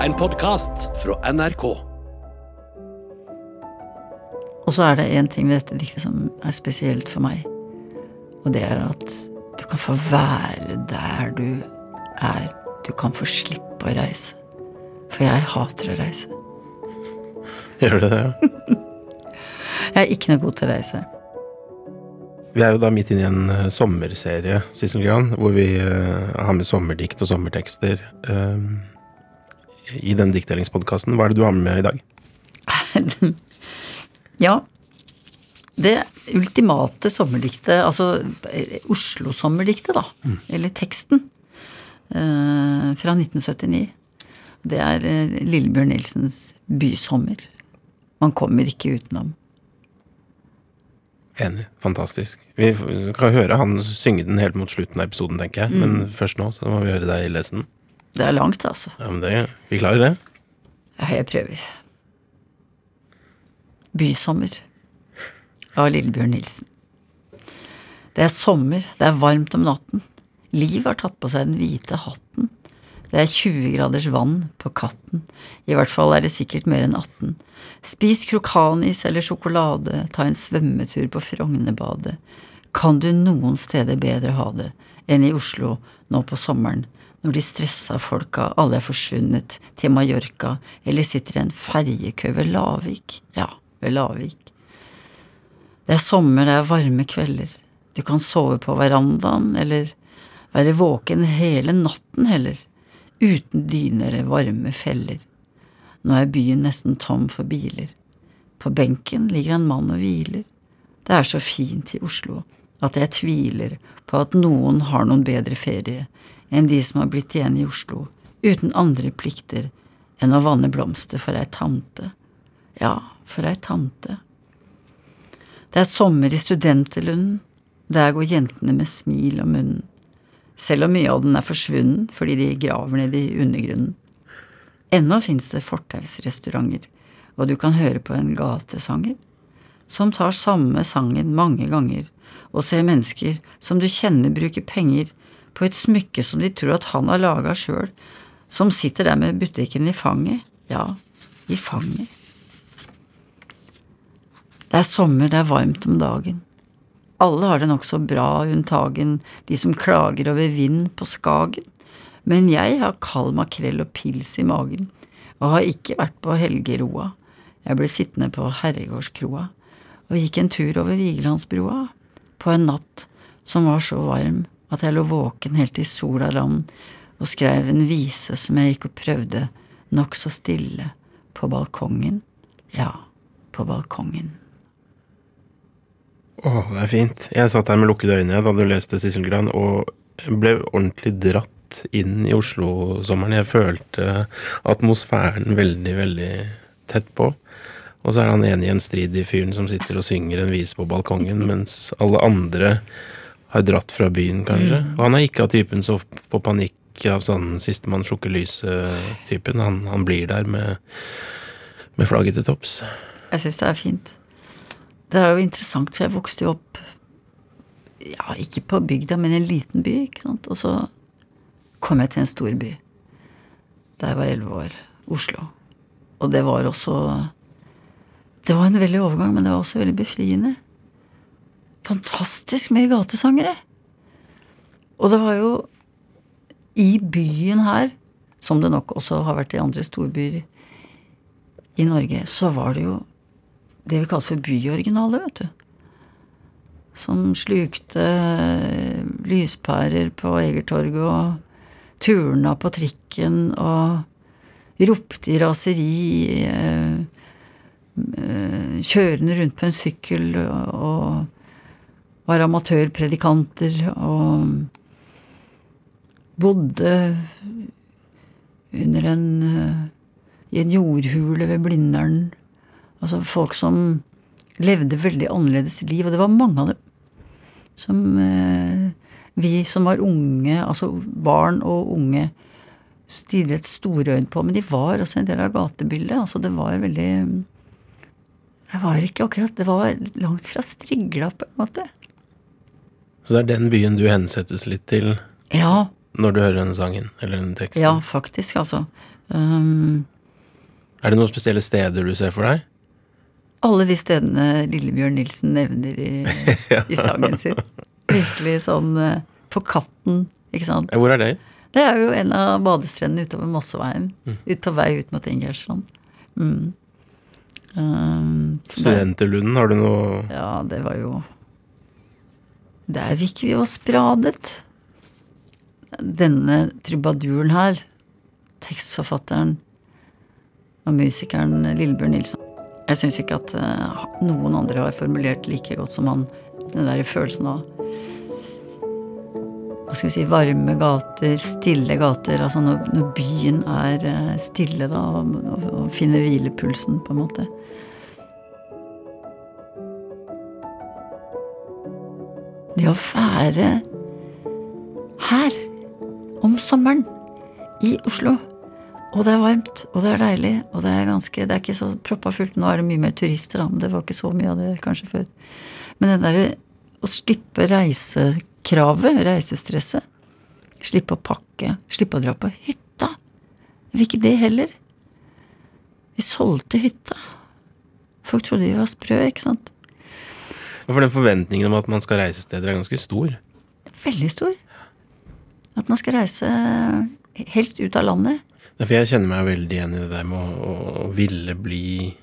En podkast fra NRK. Og så er det én ting ved dette diktet som er spesielt for meg. Og det er at du kan få være der du er. Du kan få slippe å reise. For jeg hater å reise. Gjør du det? ja? Jeg er ikke noe god til å reise. Vi er jo da midt inne i en eh, sommerserie, Sissel Gran, hvor vi uh, har med sommerdikt og sommertekster. eh, I den diktdelingspodkasten. Hva er det du har med i dag? Ja. Det ultimate sommerdiktet, altså eh, Oslo-sommerdiktet, da. Eller teksten. eh, fra 1979. Det er eh, Lillebjørn Nilsens Bysommer. Man kommer ikke utenom. Enig. Fantastisk. Vi kan høre han synge den helt mot slutten av episoden, tenker jeg. Men først nå så må vi høre deg lese den. Det er langt, altså. Ja, men det, Vi klarer det. Ja, jeg prøver. Bysommer av Lillebjørn Nilsen. Det er sommer, det er varmt om natten. Liv har tatt på seg den hvite hatten. Det er 20 graders vann på katten. I hvert fall er det sikkert mer enn 18. Spis krokanis eller sjokolade, ta en svømmetur på Frognerbadet. Kan du noen steder bedre ha det enn i Oslo nå på sommeren, når de stressa folka alle er forsvunnet til Mallorca eller sitter i en ferjekø ved Lavik? Ja, ved Lavik. Det er sommer, det er varme kvelder. Du kan sove på verandaen, eller være våken hele natten heller, uten dyne eller varme feller. Nå er byen nesten tom for biler. På benken ligger en mann og hviler. Det er så fint i Oslo at jeg tviler på at noen har noen bedre ferie enn de som har blitt igjen i Oslo, uten andre plikter enn å vanne blomster for ei tante. Ja, for ei tante. Det er sommer i studenterlunden, der går jentene med smil om munnen, selv om mye av den er forsvunnen fordi de graver ned i undergrunnen. Ennå fins det fortausrestauranter, og du kan høre på en gatesanger som tar samme sangen mange ganger, og ser mennesker som du kjenner bruker penger på et smykke som de tror at han har laga sjøl, som sitter der med butikken i fanget, ja, i fanget. Det er sommer, det er varmt om dagen. Alle har det nokså bra unntagen de som klager over vind på Skagen, men jeg har kald makrell og pils i magen, og har ikke vært på helgeroa. Jeg ble sittende på herregårdskroa og gikk en tur over Vigelandsbrua på en natt som var så varm at jeg lå våken helt til sola land og skrev en vise som jeg gikk og prøvde nokså stille på balkongen, ja, på balkongen. Å, det er fint. Jeg satt her med lukkede øyne da du leste Sissel Gran, og ble ordentlig dratt inn i Oslo-sommeren. Jeg følte atmosfæren veldig, veldig tett på. Og så er han enig i en strid i fyren som sitter og synger en vise på balkongen, mens alle andre har dratt fra byen, kanskje. Og han er ikke av typen som får panikk av sånn sistemann slukker lyset-typen. Han, han blir der med, med flagget til topps. Jeg syns det er fint. Det er jo interessant, for jeg vokste jo opp ja, ikke på bygda, men i en liten by, ikke sant. Og så kom jeg til en stor by da jeg var elleve år. Oslo. Og det var også Det var en veldig overgang, men det var også veldig befriende. Fantastisk mye gatesangere. Og det var jo i byen her, som det nok også har vært i andre storbyer i Norge, så var det jo det vi kaller for byoriginaler, vet du. Som slukte lyspærer på Egertorget og turna på trikken og ropte i raseri eh, eh, kjørende rundt på en sykkel og var amatørpredikanter og bodde under en eh, i en jordhule ved Blindern. Altså folk som levde veldig annerledes liv, og det var mange av dem. Som eh, vi som var unge, altså barn og unge, stirret storøyd på. Men de var også en del av gatebildet. Altså det var veldig Det var ikke akkurat Det var langt fra strigla, på en måte. Så det er den byen du hensettes litt til Ja, når du hører denne sangen, eller denne teksten? ja, faktisk, altså. Um, Er det noen spesielle steder du ser for deg? alle de stedene Lillebjørn Nilsen nevner i, i sangen sin. Virkelig sånn eh, på Katten, ikke sant. Hvor er det? Det er jo en av badestrendene utover Mosseveien. Ut på vei ut mot Ingjerdstrand. Mm. Um, Studenterlunden, har du noe Ja, det var jo Der gikk vi oss spradet. Denne trubaduren her, tekstforfatteren og musikeren Lillebjørn Nilsen Jeg syns ikke at eh, noen andre har formulert like godt som han den der følelsen av hva skal vi si, varme gater, stille gater. Altså når, når byen er eh, stille, da, og, og, finner hvilepulsen, på en måte. Det å være her om sommeren i Oslo, og det er varmt, og det er deilig, og det er ganske Det er ikke så proppa fullt. Nå er det mye mer turister, da, men det var ikke så mye av det kanskje før. Men det derre å slippe reisekravet, reisestresset, slippe å pakke, slippe å dra på hytta Jeg vil ikke det heller. Vi solgte hytta. Folk trodde vi var sprø, ikke sant? For den forventningen om at man skal reise steder, er ganske stor. Veldig stor. At man skal reise helst ut av landet. Ja, For jeg kjenner meg veldig igjen i det der med å, å ville bli eh,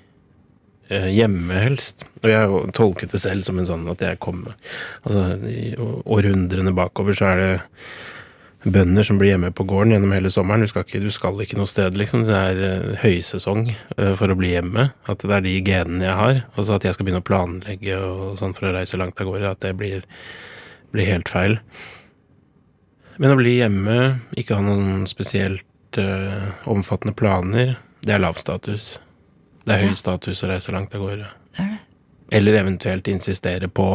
hjemme, helst. Og jeg tolket det selv som en sånn at jeg kommer Altså, i århundrene bakover så er det bønder som blir hjemme på gården gjennom hele sommeren. Du skal ikke, du skal ikke noe sted, liksom. Det er eh, høysesong eh, for å bli hjemme. At det er de genene jeg har. Og så at jeg skal begynne å planlegge og sånn for å reise langt av gårde, at det blir, blir helt feil. Men å bli hjemme, ikke ha noen spesielt uh, omfattende planer, det er lav status. Det er høy status å reise langt av gårde. Det er det. Eller eventuelt insistere på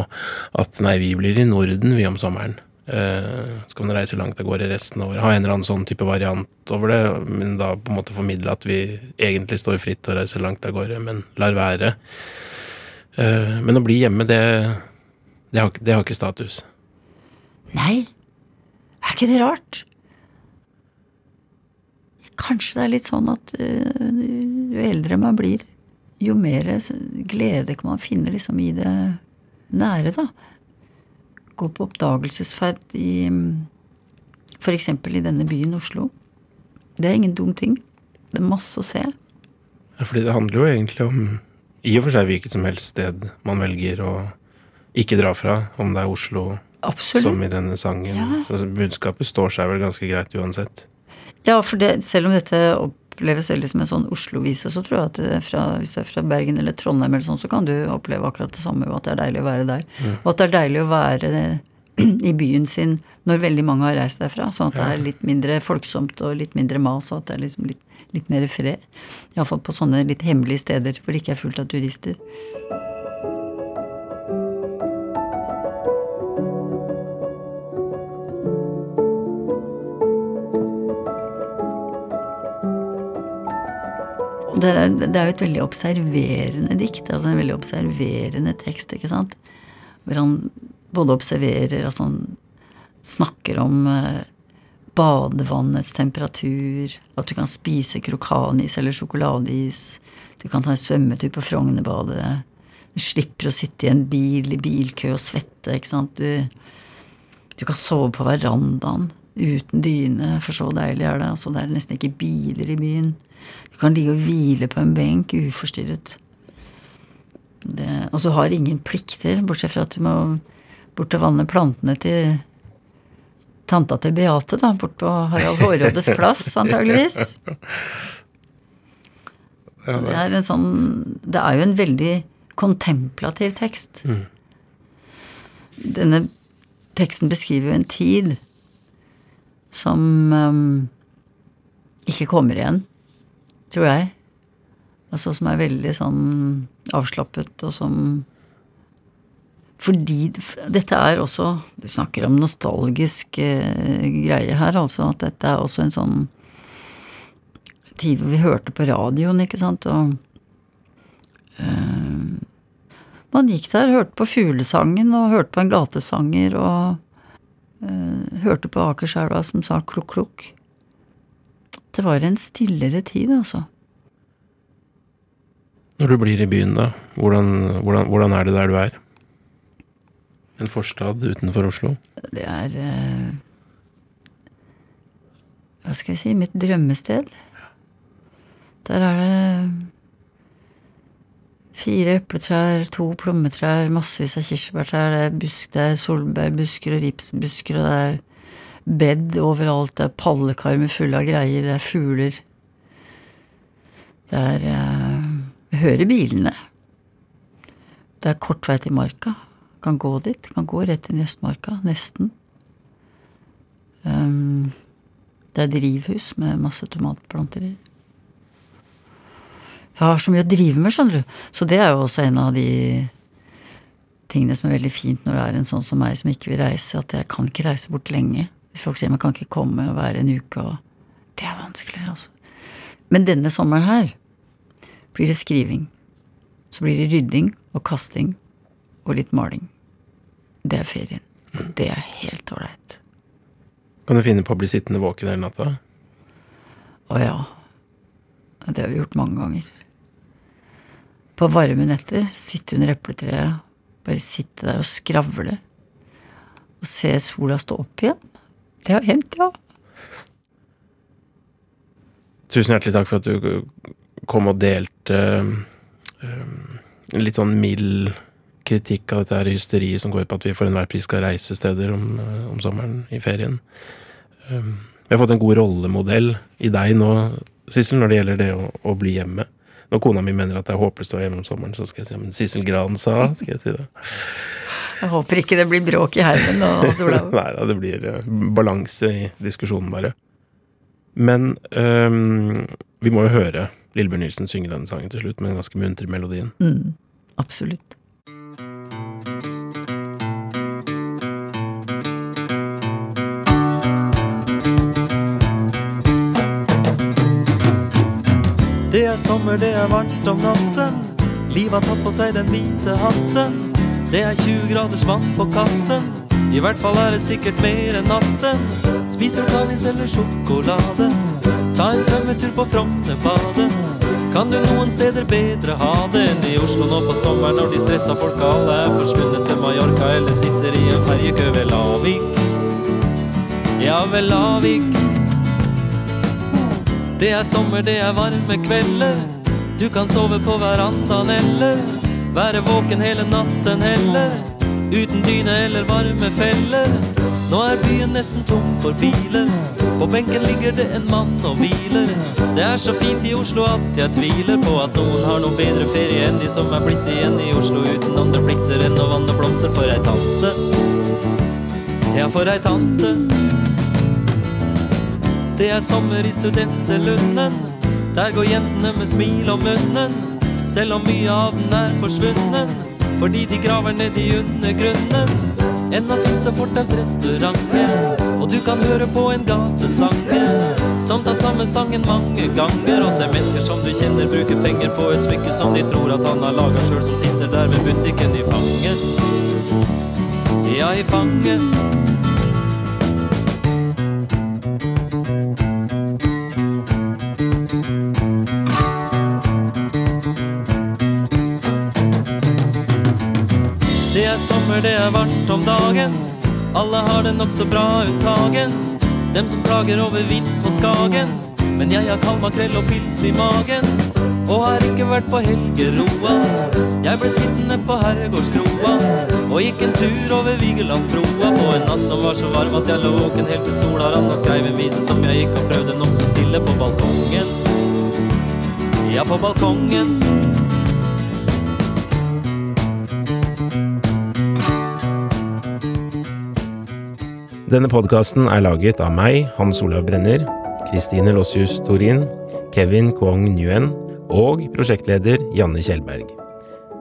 at nei, vi blir i Norden, vi om sommeren. Eh, skal man reise langt av gårde resten av året. Ha en eller annen sånn type variant over det, men da på en måte formidle at vi egentlig står fritt til å reise langt av gårde, men lar være. Eh, men å bli hjemme, det, det, har, det har ikke status. Nei, er ikke det rart? Kanskje det er litt sånn at øh, jo eldre man blir, jo mer glede kan man finne liksom i det nære, da. Gå på oppdagelsesferd i f.eks. i denne byen Oslo. Det er ingen dum ting. Det er masse å se. Ja, fordi det handler jo egentlig om i og for seg hvilket som helst sted man velger å ikke dra fra, om det er Oslo Absolutt. som i denne sangen. Ja. Så budskapet står seg vel ganske greit uansett. Ja, for det, selv om dette oppleves veldig som en sånn Oslo-vise, så tror jeg at fra, hvis du er fra Bergen eller Trondheim eller sånn, så kan du oppleve akkurat det samme, og at det er deilig å være der. Og at det er deilig å være i byen sin når veldig mange har reist derfra. Sånn at det er litt mindre folksomt og litt mindre mas, og at det er liksom litt, litt mer fred. Iallfall på sånne litt hemmelige steder hvor det ikke er fullt av turister. Det det er jo et veldig observerende dikt, altså en veldig observerende tekst, ikke sant? Hvor han både observerer, altså han snakker om eh, badevannets temperatur, at du kan spise krokanis eller sjokoladeis, du kan ta en svømmetur på Frognerbadet, du slipper å sitte i en bil i bilkø og svette, ikke sant? Du, du kan sove på verandaen uten dyne, for så deilig er det. Altså, det er nesten ikke biler i byen. Du kan ligge og hvile på en benk uforstyrret. Det, og du har ingen plikter, bortsett fra at du må bort og vanne plantene til tanta til Beate, da, bort på Harald Hårrådes plass, antageligvis. Så det er en sånn Det er jo en veldig kontemplativ tekst. Denne teksten beskriver jo en tid som um, ikke kommer igjen, tror jeg. Altså som er veldig sånn avslappet, og som Fordi dette er også Du snakker om nostalgisk eh, greie her, altså. At dette er også en sånn tid hvor vi hørte på radioen, ikke sant, og eh, Man gikk der, hørte på fuglesangen, og hørte på en gatesanger, og eh, hørte på Akerselva som sa klukk, klukk. Dette var en stillere tid, altså. Når du blir i byen, da, hvordan, hvordan, hvordan er det der du er? En forstad utenfor Oslo? Det er eh, Hva skal jeg si mitt drømmested. Der er det fire epletrær, to plommetrær, massevis av kirsebærtrær, det er busk, det er solbærbusker og ripsbusker, og det er bed overalt, det er pallekarmer fulle av greier, det er fugler. Det er eh, Jeg hører bilene. Det er kort vei til marka. Kan gå dit. Kan gå rett inn i Østmarka. Nesten. Um, det er drivhus med masse tomatplanter i. Jeg har så mye å drive med, skjønner du. Så det er jo også en av de tingene som er veldig fint når det er en sånn som meg som ikke vil reise, at jeg kan ikke reise bort lenge. Hvis folk sier man kan ikke komme og være en uke og Det er vanskelig, altså. Men denne sommeren her blir det skriving. Så blir det rydding og kasting og litt maling. Det er ferien. Det er helt ålreit. Kan du finne på å bli sittende våken hele natta? Å ja. Det har vi gjort mange ganger. På varme netter sitte under epletreet, bare sitte der og skravle. Og se sola stå opp igjen. Det har hendt, ja. Tusen hjertelig takk for at du kom og delte En litt sånn mild kritikk av dette her hysteriet som går ut på at vi for enhver pris skal reise steder om, uh, om sommeren i ferien. Vi har fått en god rollemodell i deg nå, Sissel, når det gjelder det å, å, bli hjemme. Når kona mi mener at det er håpløst å være hjemme om sommeren, så skal jeg si men Sissel Gran sa, skal jeg si det. Jeg håper ikke det blir bråk i heimen nå, Olav. Nei da, det blir uh, balanse i diskusjonen, bare. Men um, vi må jo høre Lillebjørn Nilsen synge denne sangen til slutt med den ganske muntre melodien. Mm, absolutt. Det er sommer, det er varmt om natten. Livet har tatt på seg den hvite hatten. Det er 20 graders vann på katten. I hvert fall er det sikkert mer enn natten. Spis vulkanis eller sjokolade. Ta en svømmetur på Frognerbadet. Kan du noen steder bedre ha det enn i Oslo nå på sommeren når de stressa folka alle er forsvunnet til Mallorca eller sitter i en ferjekø ved Lavik? Ja, ved Lavik. Det er sommer, det er varme kvelder. Du kan sove på verandaen eller være våken hele natten heller. Uten dyne eller varme feller. Nå er byen nesten tom for biler. På benken ligger det en mann og hviler. Det er så fint i Oslo at jeg tviler på at noen har noe bedre ferie enn de som er blitt igjen i Oslo uten andre plikter enn å vanne blomster for ei tante. Ja, for ei tante. Det er sommer i studentelunden. Der går jentene med smil om munnen. Selv om mye av den er forsvunnen. Fordi de graver ned i undergrunnen. Ennå fins det fortausrestauranter, og du kan høre på en gatesanger som tar samme sangen mange ganger, og ser mennesker som du kjenner bruker penger på et smykke som de tror at han har laga sjøl, som sitter der med butikken i fanget. Ja, i fanget. Det er det er varmt om dagen. Alle har det nokså bra unntagen. Dem som klager over vind på Skagen. Men jeg har kald makrell og pils i magen. Og har ikke vært på Helgeroa. Jeg ble sittende på Herregårdskroa. Og gikk en tur over Vigelandsbroa på en natt som var så varm at jeg lå våken helt til sola rann og skreiv en vise som jeg gikk og prøvde nokså stille på balkongen. Ja, på balkongen. Denne podkasten er laget av meg, Hans Olav Brenner, Kristine Lossius Torin, Kevin Kwong Nguyen og prosjektleder Janne Kjellberg.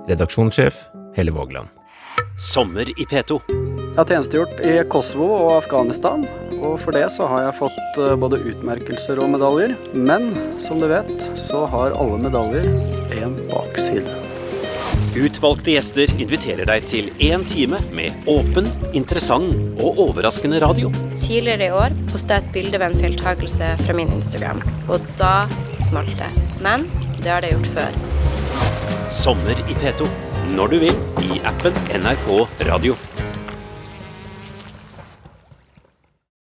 Redaksjonssjef Helle Vågland. Sommer i P2. Jeg har tjenestegjort i Kosovo og Afghanistan, og for det så har jeg fått eh, både utmerkelser og medaljer. Men som du vet, så har alle medaljer en bakside. Utvalgte gjester inviterer deg til én time med åpen, interessant og overraskende radio. Tidligere i år posta jeg et bilde ved en feiltakelse fra min Instagram, og da smalt det. Men det har det gjort før. Sommer i P2. Når du vil i appen NRK Radio.